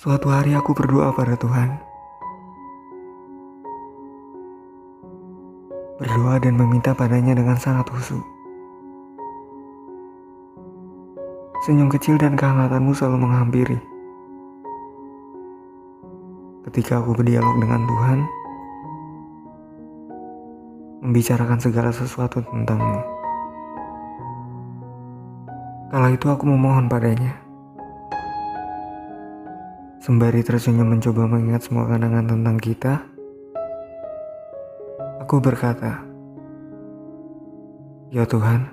Suatu hari aku berdoa pada Tuhan. Berdoa dan meminta padanya dengan sangat khusyuk. Senyum kecil dan kehangatanmu selalu menghampiri. Ketika aku berdialog dengan Tuhan, membicarakan segala sesuatu tentangmu. Kala itu aku memohon padanya Sembari tersenyum mencoba mengingat semua kenangan tentang kita, aku berkata, Ya Tuhan,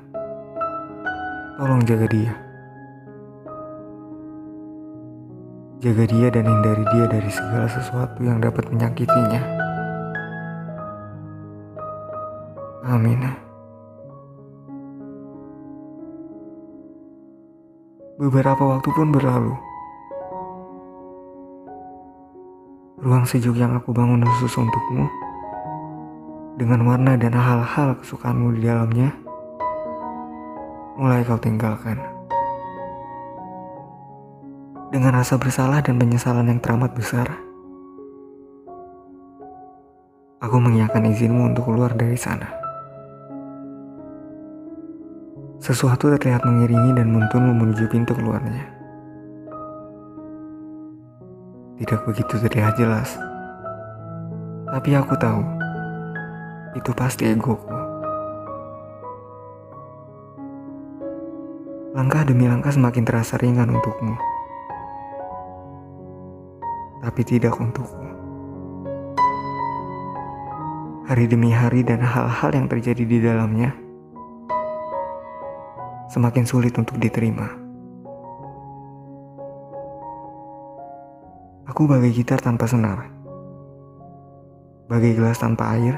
tolong jaga dia. Jaga dia dan hindari dia dari segala sesuatu yang dapat menyakitinya. Amin. Beberapa waktu pun berlalu. Ruang sejuk yang aku bangun khusus untukmu, dengan warna dan hal-hal kesukaanmu di dalamnya, mulai kau tinggalkan. Dengan rasa bersalah dan penyesalan yang teramat besar, aku mengiyakan izinmu untuk keluar dari sana. Sesuatu terlihat mengiringi dan menuntun menuju pintu keluarnya tidak begitu terlihat jelas. Tapi aku tahu, itu pasti egoku. Langkah demi langkah semakin terasa ringan untukmu. Tapi tidak untukku. Hari demi hari dan hal-hal yang terjadi di dalamnya semakin sulit untuk diterima. Aku bagai gitar tanpa senar, bagai gelas tanpa air,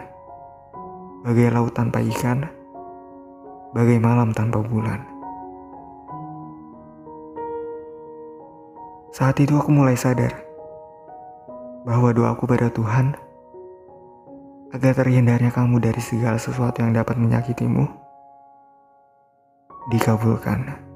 bagai laut tanpa ikan, bagai malam tanpa bulan. Saat itu aku mulai sadar bahwa doaku pada Tuhan agar terhindarnya kamu dari segala sesuatu yang dapat menyakitimu dikabulkan.